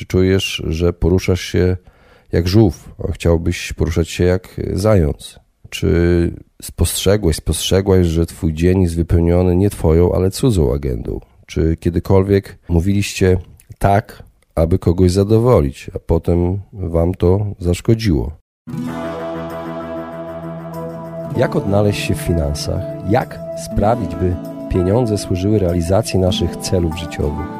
Czy czujesz, że poruszasz się jak żółw, a chciałbyś poruszać się jak zając? Czy spostrzegłeś, spostrzegłaś, że twój dzień jest wypełniony nie twoją, ale cudzą agendą? Czy kiedykolwiek mówiliście tak, aby kogoś zadowolić, a potem wam to zaszkodziło? Jak odnaleźć się w finansach? Jak sprawić, by pieniądze służyły realizacji naszych celów życiowych?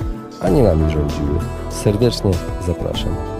a nie nami rządziły. Serdecznie zapraszam.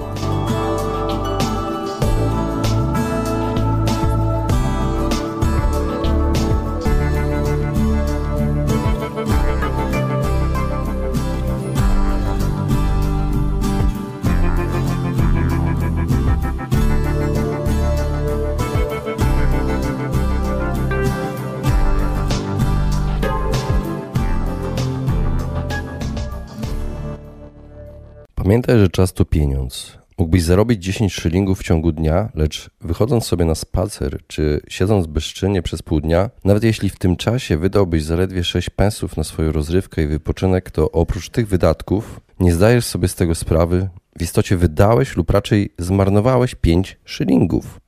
Pamiętaj, że czas to pieniądz. Mógłbyś zarobić 10 szylingów w ciągu dnia, lecz wychodząc sobie na spacer czy siedząc bezczynnie przez pół dnia, nawet jeśli w tym czasie wydałbyś zaledwie 6 pensów na swoją rozrywkę i wypoczynek, to oprócz tych wydatków nie zdajesz sobie z tego sprawy, w istocie wydałeś lub raczej zmarnowałeś 5 szylingów.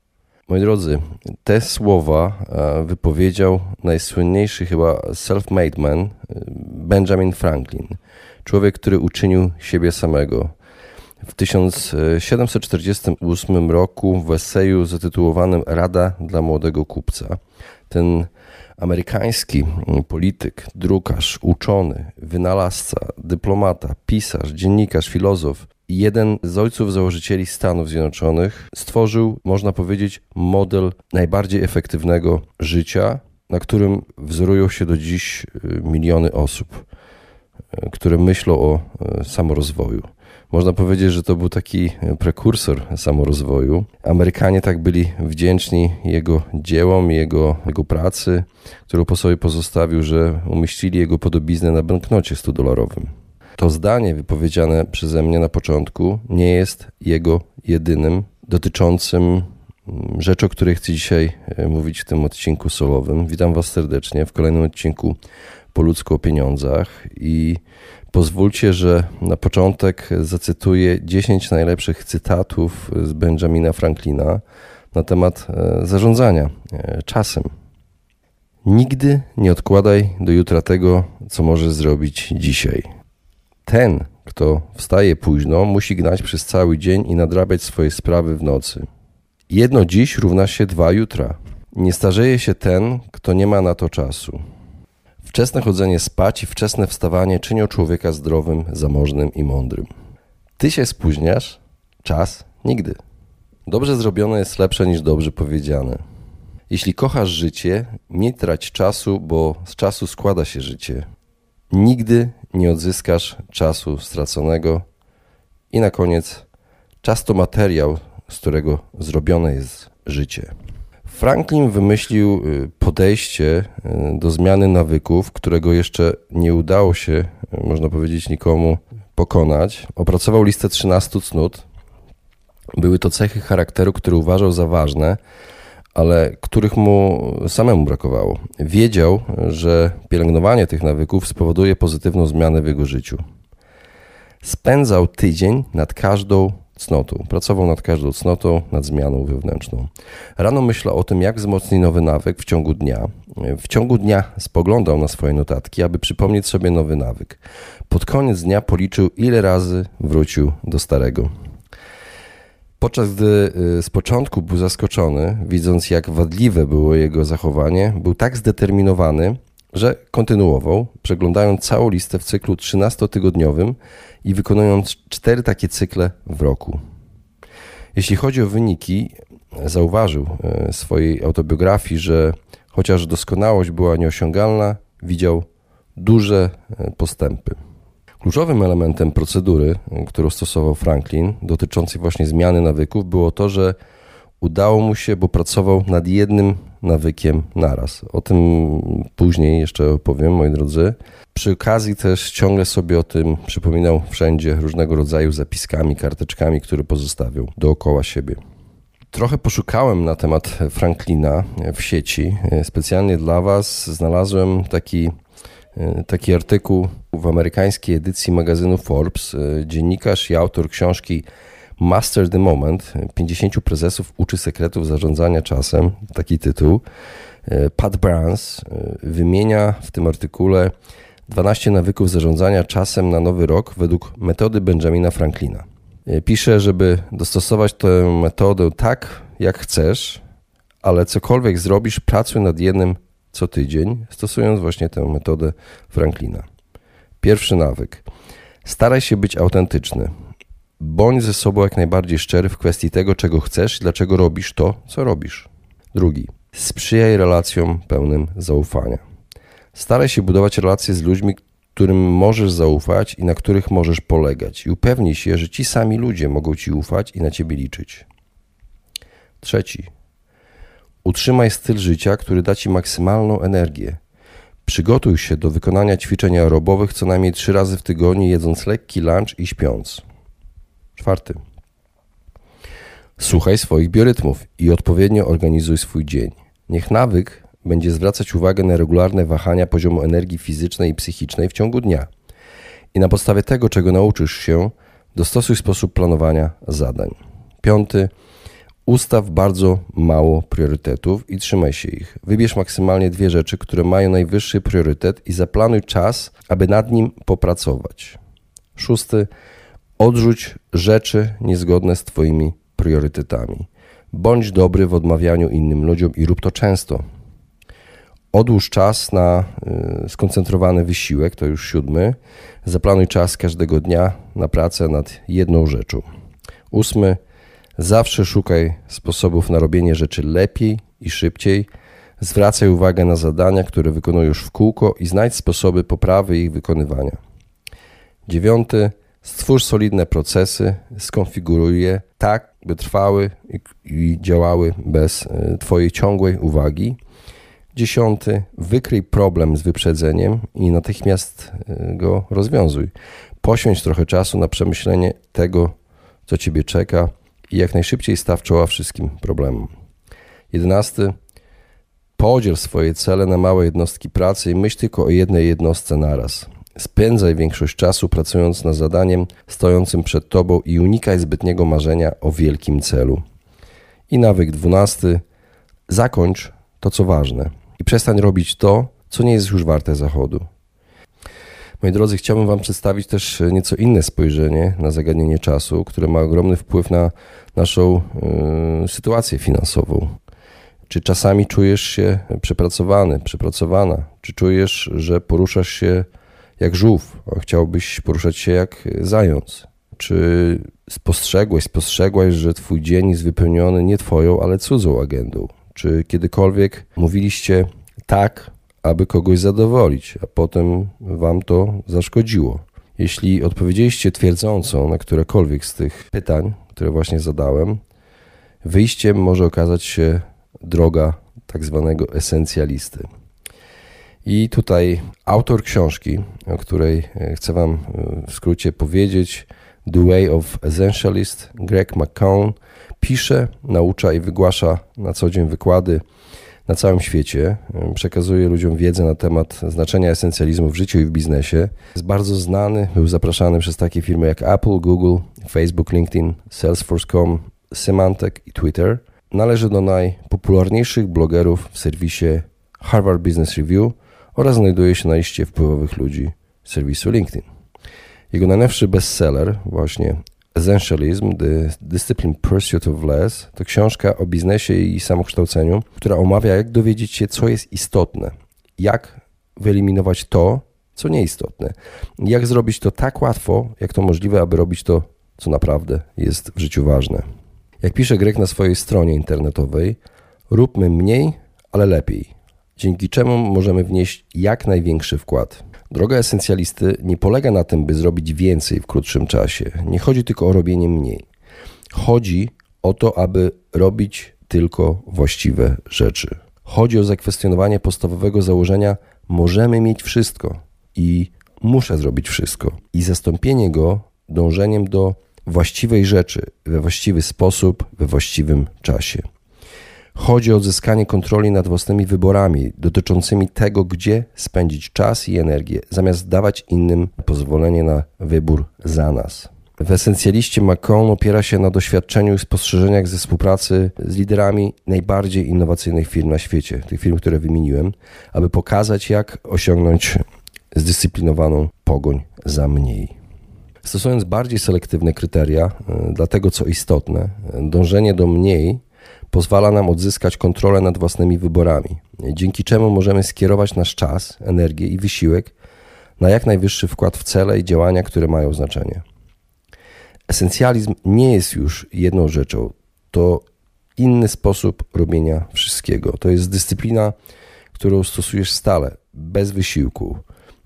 Moi drodzy, te słowa e, wypowiedział najsłynniejszy chyba self-made man e, Benjamin Franklin – człowiek, który uczynił siebie samego. W 1748 roku w eseju zatytułowanym Rada dla młodego kupca ten amerykański polityk, drukarz, uczony, wynalazca, dyplomata, pisarz, dziennikarz, filozof jeden z ojców założycieli Stanów Zjednoczonych stworzył, można powiedzieć, model najbardziej efektywnego życia, na którym wzorują się do dziś y, miliony osób które myślą o e, samorozwoju. Można powiedzieć, że to był taki prekursor samorozwoju. Amerykanie tak byli wdzięczni jego dziełom, jego, jego pracy, którą po sobie pozostawił, że umieścili jego podobiznę na banknocie 100-dolarowym. To zdanie wypowiedziane przeze mnie na początku nie jest jego jedynym dotyczącym mm, rzeczy, o której chcę dzisiaj e, mówić w tym odcinku solowym. Witam Was serdecznie w kolejnym odcinku po ludzku o pieniądzach i pozwólcie, że na początek zacytuję 10 najlepszych cytatów z Benjamina Franklina na temat e, zarządzania e, czasem. Nigdy nie odkładaj do jutra tego, co możesz zrobić dzisiaj. Ten, kto wstaje późno, musi gnać przez cały dzień i nadrabiać swoje sprawy w nocy. Jedno dziś równa się dwa jutra. Nie starzeje się ten, kto nie ma na to czasu. Wczesne chodzenie spać i wczesne wstawanie czynią człowieka zdrowym, zamożnym i mądrym. Ty się spóźniasz, czas nigdy. Dobrze zrobione jest lepsze niż dobrze powiedziane. Jeśli kochasz życie, nie trać czasu, bo z czasu składa się życie. Nigdy nie odzyskasz czasu straconego. I na koniec, czas to materiał, z którego zrobione jest życie. Franklin wymyślił y, podejście y, do zmiany nawyków, którego jeszcze nie udało się, y, można powiedzieć, nikomu pokonać. Opracował listę 13 cnót. Były to cechy charakteru, które uważał za ważne, ale których mu samemu brakowało. Wiedział, że pielęgnowanie tych nawyków spowoduje pozytywną zmianę w jego życiu. Spędzał tydzień nad każdą cnotą. Pracował nad każdą cnotą, nad zmianą wewnętrzną. Rano myślał o tym, jak wzmocnić nowy nawyk w ciągu dnia. W ciągu dnia spoglądał na swoje notatki, aby przypomnieć sobie nowy nawyk. Pod koniec dnia policzył, ile razy wrócił do starego. Podczas gdy y, z początku był zaskoczony, widząc jak wadliwe było jego zachowanie, był tak zdeterminowany, że kontynuował, przeglądając całą listę w cyklu 13-tygodniowym i wykonując cztery takie cykle w roku. Jeśli chodzi o wyniki, zauważył w e, swojej autobiografii, że chociaż doskonałość była nieosiągalna, widział duże e, postępy. Kluczowym elementem procedury, którą stosował Franklin, dotyczącej właśnie zmiany nawyków, było to, że udało mu się, bo pracował nad jednym nawykiem naraz. O tym później jeszcze opowiem, moi drodzy. Przy okazji też ciągle sobie o tym przypominał wszędzie różnego rodzaju zapiskami, karteczkami, które pozostawiał dookoła siebie. Trochę poszukałem na temat Franklina w sieci. Specjalnie dla Was znalazłem taki, taki artykuł w amerykańskiej edycji magazynu Forbes. Dziennikarz i autor książki Master the Moment 50 prezesów uczy sekretów zarządzania czasem, taki tytuł. Pat Brans wymienia w tym artykule 12 nawyków zarządzania czasem na nowy rok według metody Benjamina Franklina. Pisze, żeby dostosować tę metodę tak, jak chcesz, ale cokolwiek zrobisz, pracuj nad jednym co tydzień, stosując właśnie tę metodę Franklina. Pierwszy nawyk. Staraj się być autentyczny. Bądź ze sobą jak najbardziej szczery w kwestii tego, czego chcesz i dlaczego robisz to, co robisz. Drugi. Sprzyjaj relacjom pełnym zaufania. Staraj się budować relacje z ludźmi, którym możesz zaufać i na których możesz polegać, i upewnij się, że ci sami ludzie mogą ci ufać i na ciebie liczyć. Trzeci. Utrzymaj styl życia, który da ci maksymalną energię. Przygotuj się do wykonania ćwiczeń aerobowych co najmniej trzy razy w tygodniu, jedząc lekki lunch i śpiąc. Czwarty. Słuchaj swoich biorytmów i odpowiednio organizuj swój dzień. Niech nawyk będzie zwracać uwagę na regularne wahania poziomu energii fizycznej i psychicznej w ciągu dnia. I na podstawie tego, czego nauczysz się, dostosuj sposób planowania zadań. Piąty. Ustaw bardzo mało priorytetów i trzymaj się ich. Wybierz maksymalnie dwie rzeczy, które mają najwyższy priorytet i zaplanuj czas, aby nad nim popracować. Szósty. Odrzuć rzeczy niezgodne z Twoimi priorytetami. Bądź dobry w odmawianiu innym ludziom i rób to często. Odłóż czas na y, skoncentrowany wysiłek, to już siódmy. Zaplanuj czas każdego dnia na pracę nad jedną rzeczą. Ósmy. Zawsze szukaj sposobów na robienie rzeczy lepiej i szybciej. Zwracaj uwagę na zadania, które wykonujesz w kółko i znajdź sposoby poprawy ich wykonywania. Dziewiąty Stwórz solidne procesy, skonfiguruj je tak, by trwały i, i działały bez e, Twojej ciągłej uwagi. Dziesiąty, wykryj problem z wyprzedzeniem i natychmiast e, go rozwiązuj. Poświęć trochę czasu na przemyślenie tego, co Ciebie czeka i jak najszybciej staw czoła wszystkim problemom. Jedenasty, podziel swoje cele na małe jednostki pracy i myśl tylko o jednej jednostce naraz. Spędzaj większość czasu pracując nad zadaniem stojącym przed tobą i unikaj zbytniego marzenia o wielkim celu. I nawyk dwunasty. Zakończ to, co ważne i przestań robić to, co nie jest już warte zachodu. Moi drodzy, chciałbym Wam przedstawić też nieco inne spojrzenie na zagadnienie czasu, które ma ogromny wpływ na naszą y, sytuację finansową. Czy czasami czujesz się przepracowany, przepracowana? Czy czujesz, że poruszasz się jak żółw, a chciałbyś poruszać się jak zając. Czy spostrzegłeś, spostrzegłaś, że twój dzień jest wypełniony nie twoją, ale cudzą agendą? Czy kiedykolwiek mówiliście tak, aby kogoś zadowolić, a potem wam to zaszkodziło? Jeśli odpowiedzieliście twierdząco na którekolwiek z tych pytań, które właśnie zadałem, wyjściem może okazać się droga tak zwanego esencjalisty. I tutaj autor książki, o której e, chcę Wam e, w skrócie powiedzieć, The Way of Essentialist, Greg McCown, pisze, naucza i wygłasza na co dzień wykłady na całym świecie. E, przekazuje ludziom wiedzę na temat znaczenia esencjalizmu w życiu i w biznesie. Jest bardzo znany, był zapraszany przez takie firmy jak Apple, Google, Facebook, LinkedIn, Salesforce.com, Symantec i Twitter. Należy do najpopularniejszych blogerów w serwisie Harvard Business Review – oraz znajduje się na liście wpływowych ludzi serwisu LinkedIn. Jego najnowszy bestseller, właśnie Essentialism, The Discipline Pursuit of Less, to książka o biznesie i samokształceniu, która omawia, jak dowiedzieć się, co jest istotne, jak wyeliminować to, co nieistotne, jak zrobić to tak łatwo, jak to możliwe, aby robić to, co naprawdę jest w życiu ważne. Jak pisze Greg na swojej stronie internetowej, róbmy mniej, ale lepiej dzięki czemu możemy wnieść jak największy wkład. Droga esencjalisty nie polega na tym, by zrobić więcej w krótszym czasie. Nie chodzi tylko o robienie mniej. Chodzi o to, aby robić tylko właściwe rzeczy. Chodzi o zakwestionowanie podstawowego założenia: możemy mieć wszystko i muszę zrobić wszystko, i zastąpienie go dążeniem do właściwej rzeczy we właściwy sposób, we właściwym czasie. Chodzi o odzyskanie kontroli nad własnymi wyborami dotyczącymi tego, gdzie spędzić czas i energię, zamiast dawać innym pozwolenie na wybór za nas. W esencjaliście Macron opiera się na doświadczeniu i spostrzeżeniach ze współpracy z liderami najbardziej innowacyjnych firm na świecie, tych firm, które wymieniłem, aby pokazać, jak osiągnąć zdyscyplinowaną pogoń za mniej. Stosując bardziej selektywne kryteria e, dla tego, co istotne, dążenie do mniej pozwala nam odzyskać kontrolę nad własnymi wyborami, dzięki czemu możemy skierować nasz czas, energię i wysiłek na jak najwyższy wkład w cele i działania, które mają znaczenie. Esencjalizm nie jest już jedną rzeczą, to inny sposób robienia wszystkiego. To jest dyscyplina, którą stosujesz stale, bez wysiłku.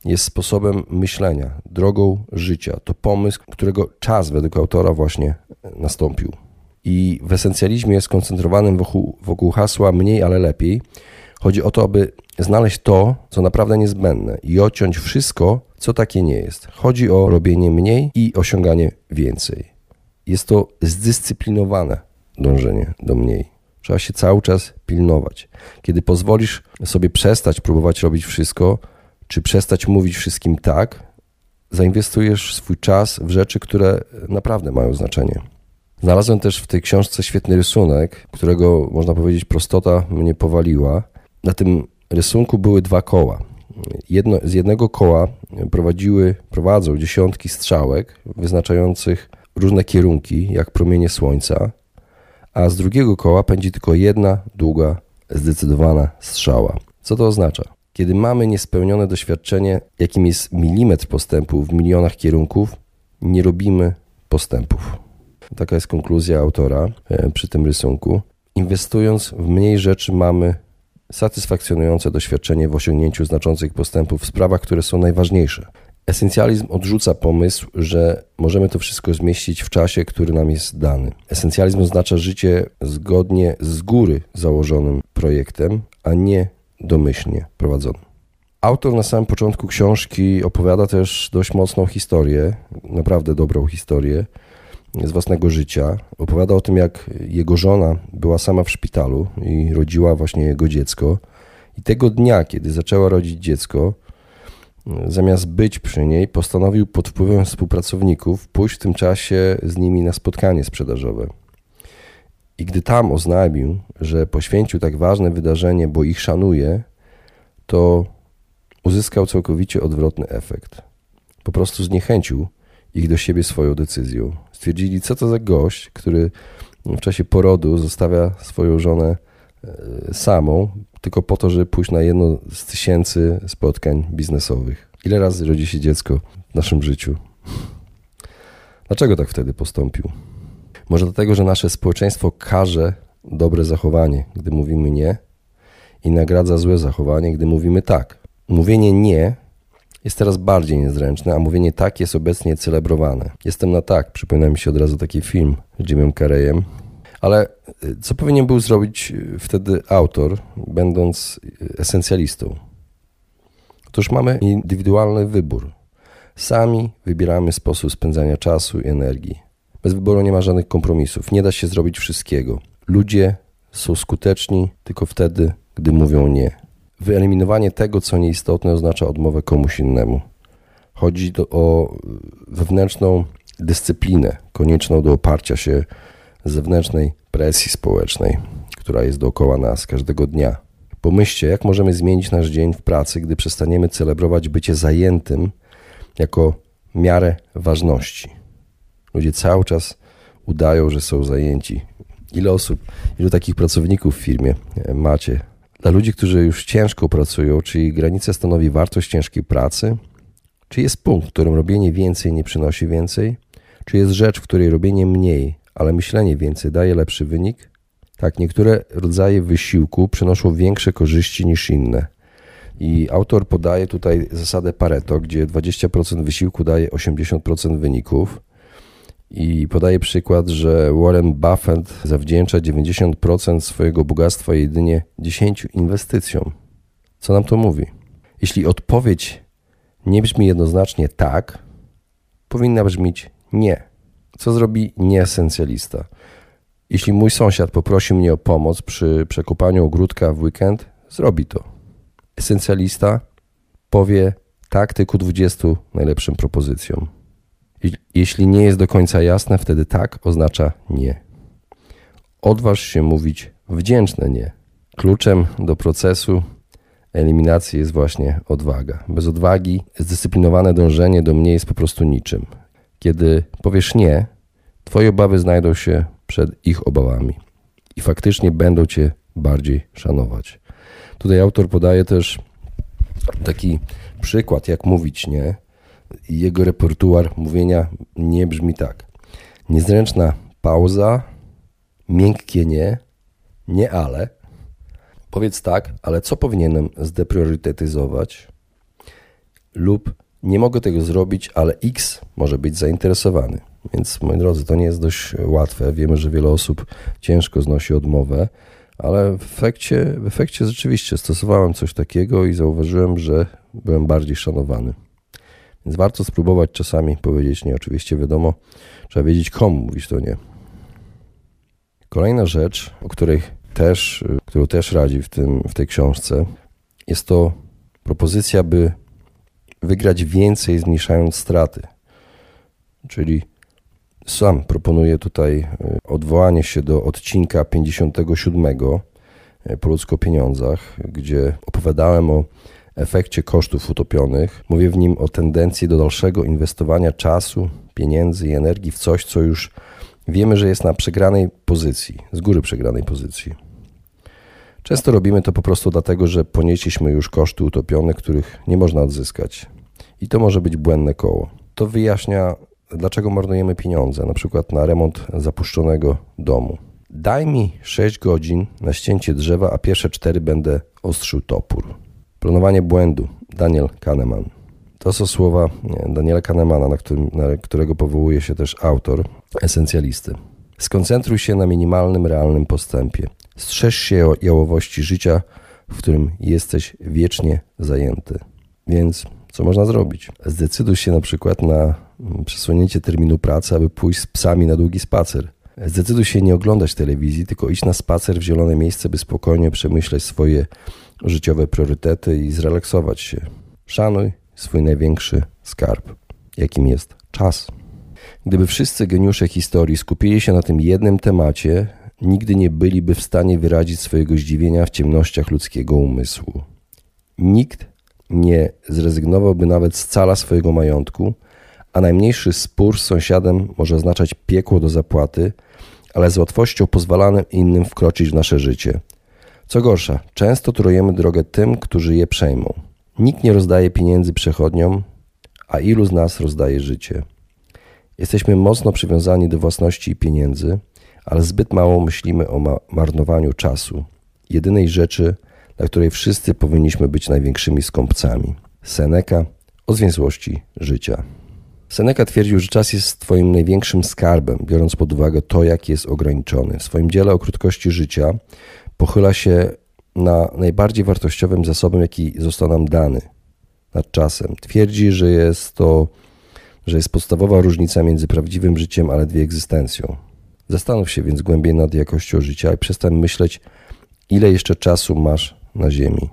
Jest sposobem myślenia, drogą życia. To pomysł, którego czas według autora właśnie nastąpił i w esencjalizmie skoncentrowanym wokół, wokół hasła mniej, ale lepiej, chodzi o to, aby znaleźć to, co naprawdę niezbędne i odciąć wszystko, co takie nie jest. Chodzi o robienie mniej i osiąganie więcej. Jest to zdyscyplinowane dążenie do mniej. Trzeba się cały czas pilnować. Kiedy pozwolisz sobie przestać próbować robić wszystko, czy przestać mówić wszystkim tak, zainwestujesz swój czas w rzeczy, które naprawdę mają znaczenie. Znalazłem też w tej książce świetny rysunek, którego można powiedzieć prostota mnie powaliła. Na tym rysunku były dwa koła. Jedno, z jednego koła prowadziły, prowadzą dziesiątki strzałek wyznaczających różne kierunki, jak promienie słońca, a z drugiego koła pędzi tylko jedna długa, zdecydowana strzała. Co to oznacza? Kiedy mamy niespełnione doświadczenie, jakim jest milimetr postępu w milionach kierunków, nie robimy postępów. Taka jest konkluzja autora e, przy tym rysunku. Inwestując w mniej rzeczy, mamy satysfakcjonujące doświadczenie w osiągnięciu znaczących postępów w sprawach, które są najważniejsze. Esencjalizm odrzuca pomysł, że możemy to wszystko zmieścić w czasie, który nam jest dany. Esencjalizm oznacza życie zgodnie z góry założonym projektem, a nie domyślnie prowadzonym. Autor na samym początku książki opowiada też dość mocną historię, naprawdę dobrą historię, z własnego życia. Opowiada o tym, jak jego żona była sama w szpitalu i rodziła właśnie jego dziecko. I tego dnia, kiedy zaczęła rodzić dziecko, zamiast być przy niej, postanowił pod wpływem współpracowników pójść w tym czasie z nimi na spotkanie sprzedażowe. I gdy tam oznajmił, że poświęcił tak ważne wydarzenie, bo ich szanuje, to uzyskał całkowicie odwrotny efekt. Po prostu zniechęcił ich do siebie swoją decyzją. Stwierdzili, co to za gość, który w czasie porodu zostawia swoją żonę e, samą, tylko po to, żeby pójść na jedno z tysięcy spotkań biznesowych. Ile razy rodzi się dziecko w naszym życiu? Dlaczego tak wtedy postąpił? Może dlatego, że nasze społeczeństwo karze dobre zachowanie, gdy mówimy nie, i nagradza złe zachowanie, gdy mówimy tak. Mówienie nie jest teraz bardziej niezręczne, a mówienie tak jest obecnie celebrowane. Jestem na tak, przypomina mi się od razu taki film z Jimem Carreyem. Ale y, co powinien był zrobić y, wtedy autor, będąc y, esencjalistą? Otóż mamy indywidualny wybór. Sami wybieramy sposób spędzania czasu i energii. Bez wyboru nie ma żadnych kompromisów. Nie da się zrobić wszystkiego. Ludzie są skuteczni tylko wtedy, gdy mówią nie. Wyeliminowanie tego, co nieistotne, oznacza odmowę komuś innemu. Chodzi o wewnętrzną dyscyplinę, konieczną do oparcia się zewnętrznej presji społecznej, która jest dookoła nas każdego dnia. Pomyślcie, jak możemy zmienić nasz dzień w pracy, gdy przestaniemy celebrować bycie zajętym jako miarę ważności. Ludzie cały czas udają, że są zajęci. Ile osób, ilu takich pracowników w firmie macie? Dla ludzi, którzy już ciężko pracują, czy ich granica stanowi wartość ciężkiej pracy? Czy jest punkt, w którym robienie więcej nie przynosi więcej? Czy jest rzecz, w której robienie mniej, ale myślenie więcej daje lepszy wynik? Tak, niektóre rodzaje wysiłku przynoszą większe korzyści niż inne. I autor podaje tutaj zasadę Pareto, gdzie 20% wysiłku daje 80% wyników. I podaje przykład, że Warren Buffett zawdzięcza 90% swojego bogactwa jedynie 10 inwestycjom. Co nam to mówi? Jeśli odpowiedź nie brzmi jednoznacznie tak, powinna brzmieć nie. Co zrobi nieesencjalista? Jeśli mój sąsiad poprosi mnie o pomoc przy przekopaniu ogródka w weekend, zrobi to. Esencjalista powie tak tylko 20 najlepszym propozycjom. Jeśli nie jest do końca jasne, wtedy tak oznacza nie. Odważ się mówić wdzięczne nie. Kluczem do procesu eliminacji jest właśnie odwaga. Bez odwagi zdyscyplinowane dążenie do mnie jest po prostu niczym. Kiedy powiesz nie, twoje obawy znajdą się przed ich obawami i faktycznie będą cię bardziej szanować. Tutaj autor podaje też taki przykład, jak mówić nie. Jego repertuar mówienia nie brzmi tak. Niezręczna pauza, miękkie nie, nie ale. Powiedz tak, ale co powinienem zdepriorytetyzować? Lub nie mogę tego zrobić, ale X może być zainteresowany. Więc moi drodzy, to nie jest dość łatwe. Wiemy, że wiele osób ciężko znosi odmowę, ale w efekcie, w efekcie rzeczywiście stosowałem coś takiego i zauważyłem, że byłem bardziej szanowany. Więc warto spróbować czasami powiedzieć nie. Oczywiście wiadomo, trzeba wiedzieć komu mówić to nie. Kolejna rzecz, o której też, którą też radzi w, tym, w tej książce, jest to propozycja, by wygrać więcej, zmniejszając straty. Czyli sam proponuję tutaj e, odwołanie się do odcinka 57 e, po ludzko pieniądzach, gdzie opowiadałem o efekcie kosztów utopionych. Mówię w nim o tendencji do dalszego inwestowania czasu, pieniędzy i energii w coś, co już wiemy, że jest na przegranej pozycji, z góry przegranej pozycji. Często robimy to po prostu dlatego, że ponieśliśmy już koszty utopione, których nie można odzyskać. I to może być błędne koło. To wyjaśnia dlaczego marnujemy pieniądze, na przykład na remont zapuszczonego domu. Daj mi 6 godzin na ścięcie drzewa, a pierwsze 4 będę ostrzył topór. Planowanie błędu. Daniel Kahneman. To są słowa Daniela Kahnemana, na, którym, na którego powołuje się też autor, esencjalisty. Skoncentruj się na minimalnym, realnym postępie. Strzeż się jałowości życia, w którym jesteś wiecznie zajęty. Więc co można zrobić? Zdecyduj się na przykład na przesunięcie terminu pracy, aby pójść z psami na długi spacer. Zdecyduj się nie oglądać telewizji, tylko iść na spacer w zielone miejsce, by spokojnie przemyśleć swoje życiowe priorytety i zrelaksować się. Szanuj swój największy skarb, jakim jest czas. Gdyby wszyscy geniusze historii skupili się na tym jednym temacie, nigdy nie byliby w stanie wyrazić swojego zdziwienia w ciemnościach ludzkiego umysłu. Nikt nie zrezygnowałby nawet z cala swojego majątku, a najmniejszy spór z sąsiadem może oznaczać piekło do zapłaty, ale z łatwością pozwalamy innym wkroczyć w nasze życie. Co gorsza, często turujemy drogę tym, którzy je przejmą. Nikt nie rozdaje pieniędzy przechodniom, a ilu z nas rozdaje życie. Jesteśmy mocno przywiązani do własności i pieniędzy, ale zbyt mało myślimy o marnowaniu czasu, jedynej rzeczy, dla której wszyscy powinniśmy być największymi skąpcami. Seneca o zwięzłości życia. Seneca twierdził, że czas jest Twoim największym skarbem, biorąc pod uwagę to, jak jest ograniczony. W swoim dziele o krótkości życia pochyla się na najbardziej wartościowym zasobem, jaki został nam dany nad czasem. Twierdzi, że jest to, że jest podstawowa różnica między prawdziwym życiem a ledwie egzystencją. Zastanów się więc głębiej nad jakością życia i przestań myśleć, ile jeszcze czasu masz na Ziemi.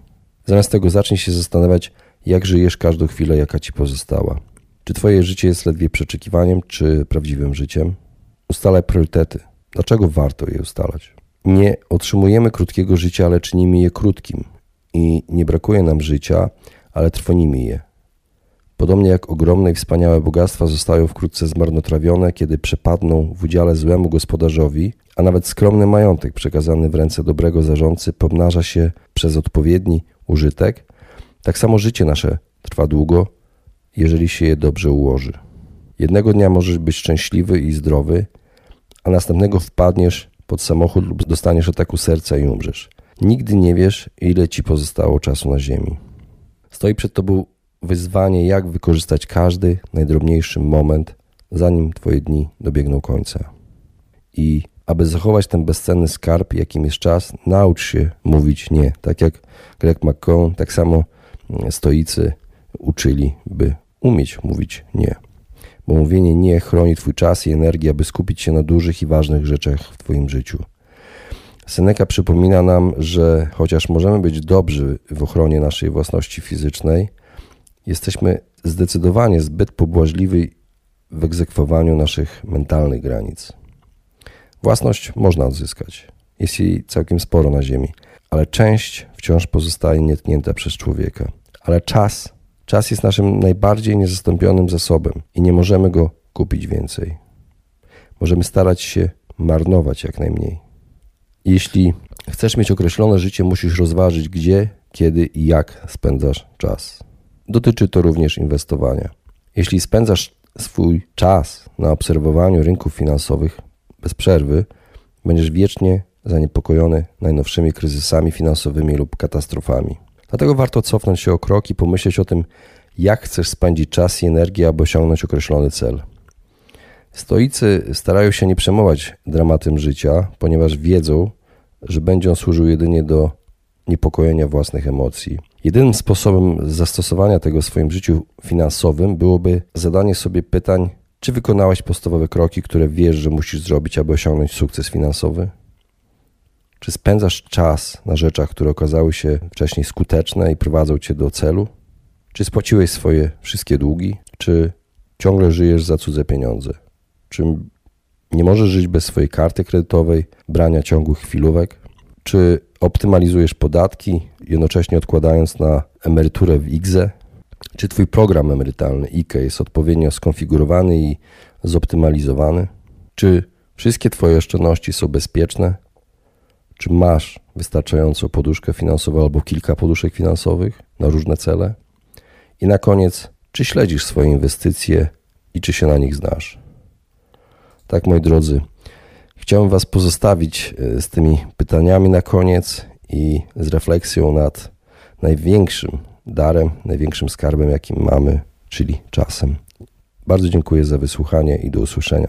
Zamiast tego zacznij się zastanawiać, jak żyjesz każdą chwilę, jaka ci pozostała. Czy Twoje życie jest ledwie przeczekiwaniem, czy prawdziwym życiem? Ustalaj priorytety. Dlaczego warto je ustalać? Nie otrzymujemy krótkiego życia, ale czynimy je krótkim. I nie brakuje nam życia, ale trwonimy je. Podobnie jak ogromne i wspaniałe bogactwa zostają wkrótce zmarnotrawione, kiedy przepadną w udziale złemu gospodarzowi, a nawet skromny majątek przekazany w ręce dobrego zarządcy pomnaża się przez odpowiedni użytek, tak samo życie nasze trwa długo, jeżeli się je dobrze ułoży. Jednego dnia możesz być szczęśliwy i zdrowy, a następnego wpadniesz pod samochód lub dostaniesz ataku serca i umrzesz. Nigdy nie wiesz, ile ci pozostało czasu na ziemi. Stoi przed Tobą wyzwanie, jak wykorzystać każdy najdrobniejszy moment, zanim Twoje dni dobiegną końca. I aby zachować ten bezcenny skarb, jakim jest czas, naucz się mówić nie. Tak jak Greg McCone, tak samo stoicy uczyli, by umieć mówić nie. Bo mówienie nie chroni Twój czas i energię, aby skupić się na dużych i ważnych rzeczach w Twoim życiu. Seneca przypomina nam, że chociaż możemy być dobrzy w ochronie naszej własności fizycznej, jesteśmy zdecydowanie zbyt pobłażliwi w egzekwowaniu naszych mentalnych granic. Własność można odzyskać. Jest jej całkiem sporo na Ziemi, ale część wciąż pozostaje nietknięta przez człowieka. Ale czas, czas jest naszym najbardziej niezastąpionym zasobem i nie możemy go kupić więcej. Możemy starać się marnować jak najmniej. Jeśli chcesz mieć określone życie, musisz rozważyć, gdzie, kiedy i jak spędzasz czas. Dotyczy to również inwestowania. Jeśli spędzasz swój czas na obserwowaniu rynków finansowych bez przerwy, będziesz wiecznie zaniepokojony najnowszymi kryzysami finansowymi lub katastrofami. Dlatego warto cofnąć się o krok i pomyśleć o tym, jak chcesz spędzić czas i energię, aby osiągnąć określony cel. Stoicy starają się nie przejmować dramatem życia, ponieważ wiedzą, że będzie on służył jedynie do niepokojenia własnych emocji. Jedynym sposobem zastosowania tego w swoim życiu finansowym byłoby zadanie sobie pytań, czy wykonałeś podstawowe kroki, które wiesz, że musisz zrobić, aby osiągnąć sukces finansowy? Czy spędzasz czas na rzeczach, które okazały się wcześniej skuteczne i prowadzą cię do celu? Czy spłaciłeś swoje wszystkie długi? Czy ciągle żyjesz za cudze pieniądze? Czy nie możesz żyć bez swojej karty kredytowej, brania ciągłych chwilówek? Czy optymalizujesz podatki, jednocześnie odkładając na emeryturę w IGZE? Czy Twój program emerytalny IKE jest odpowiednio skonfigurowany i zoptymalizowany? Czy wszystkie Twoje oszczędności są bezpieczne? Czy masz wystarczającą poduszkę finansową albo kilka poduszek finansowych na różne cele? I na koniec, czy śledzisz swoje inwestycje i czy się na nich znasz? Tak, moi drodzy, chciałem Was pozostawić e, z tymi pytaniami na koniec i z refleksją nad największym darem, największym skarbem, jakim mamy, czyli czasem. Bardzo dziękuję za wysłuchanie i do usłyszenia.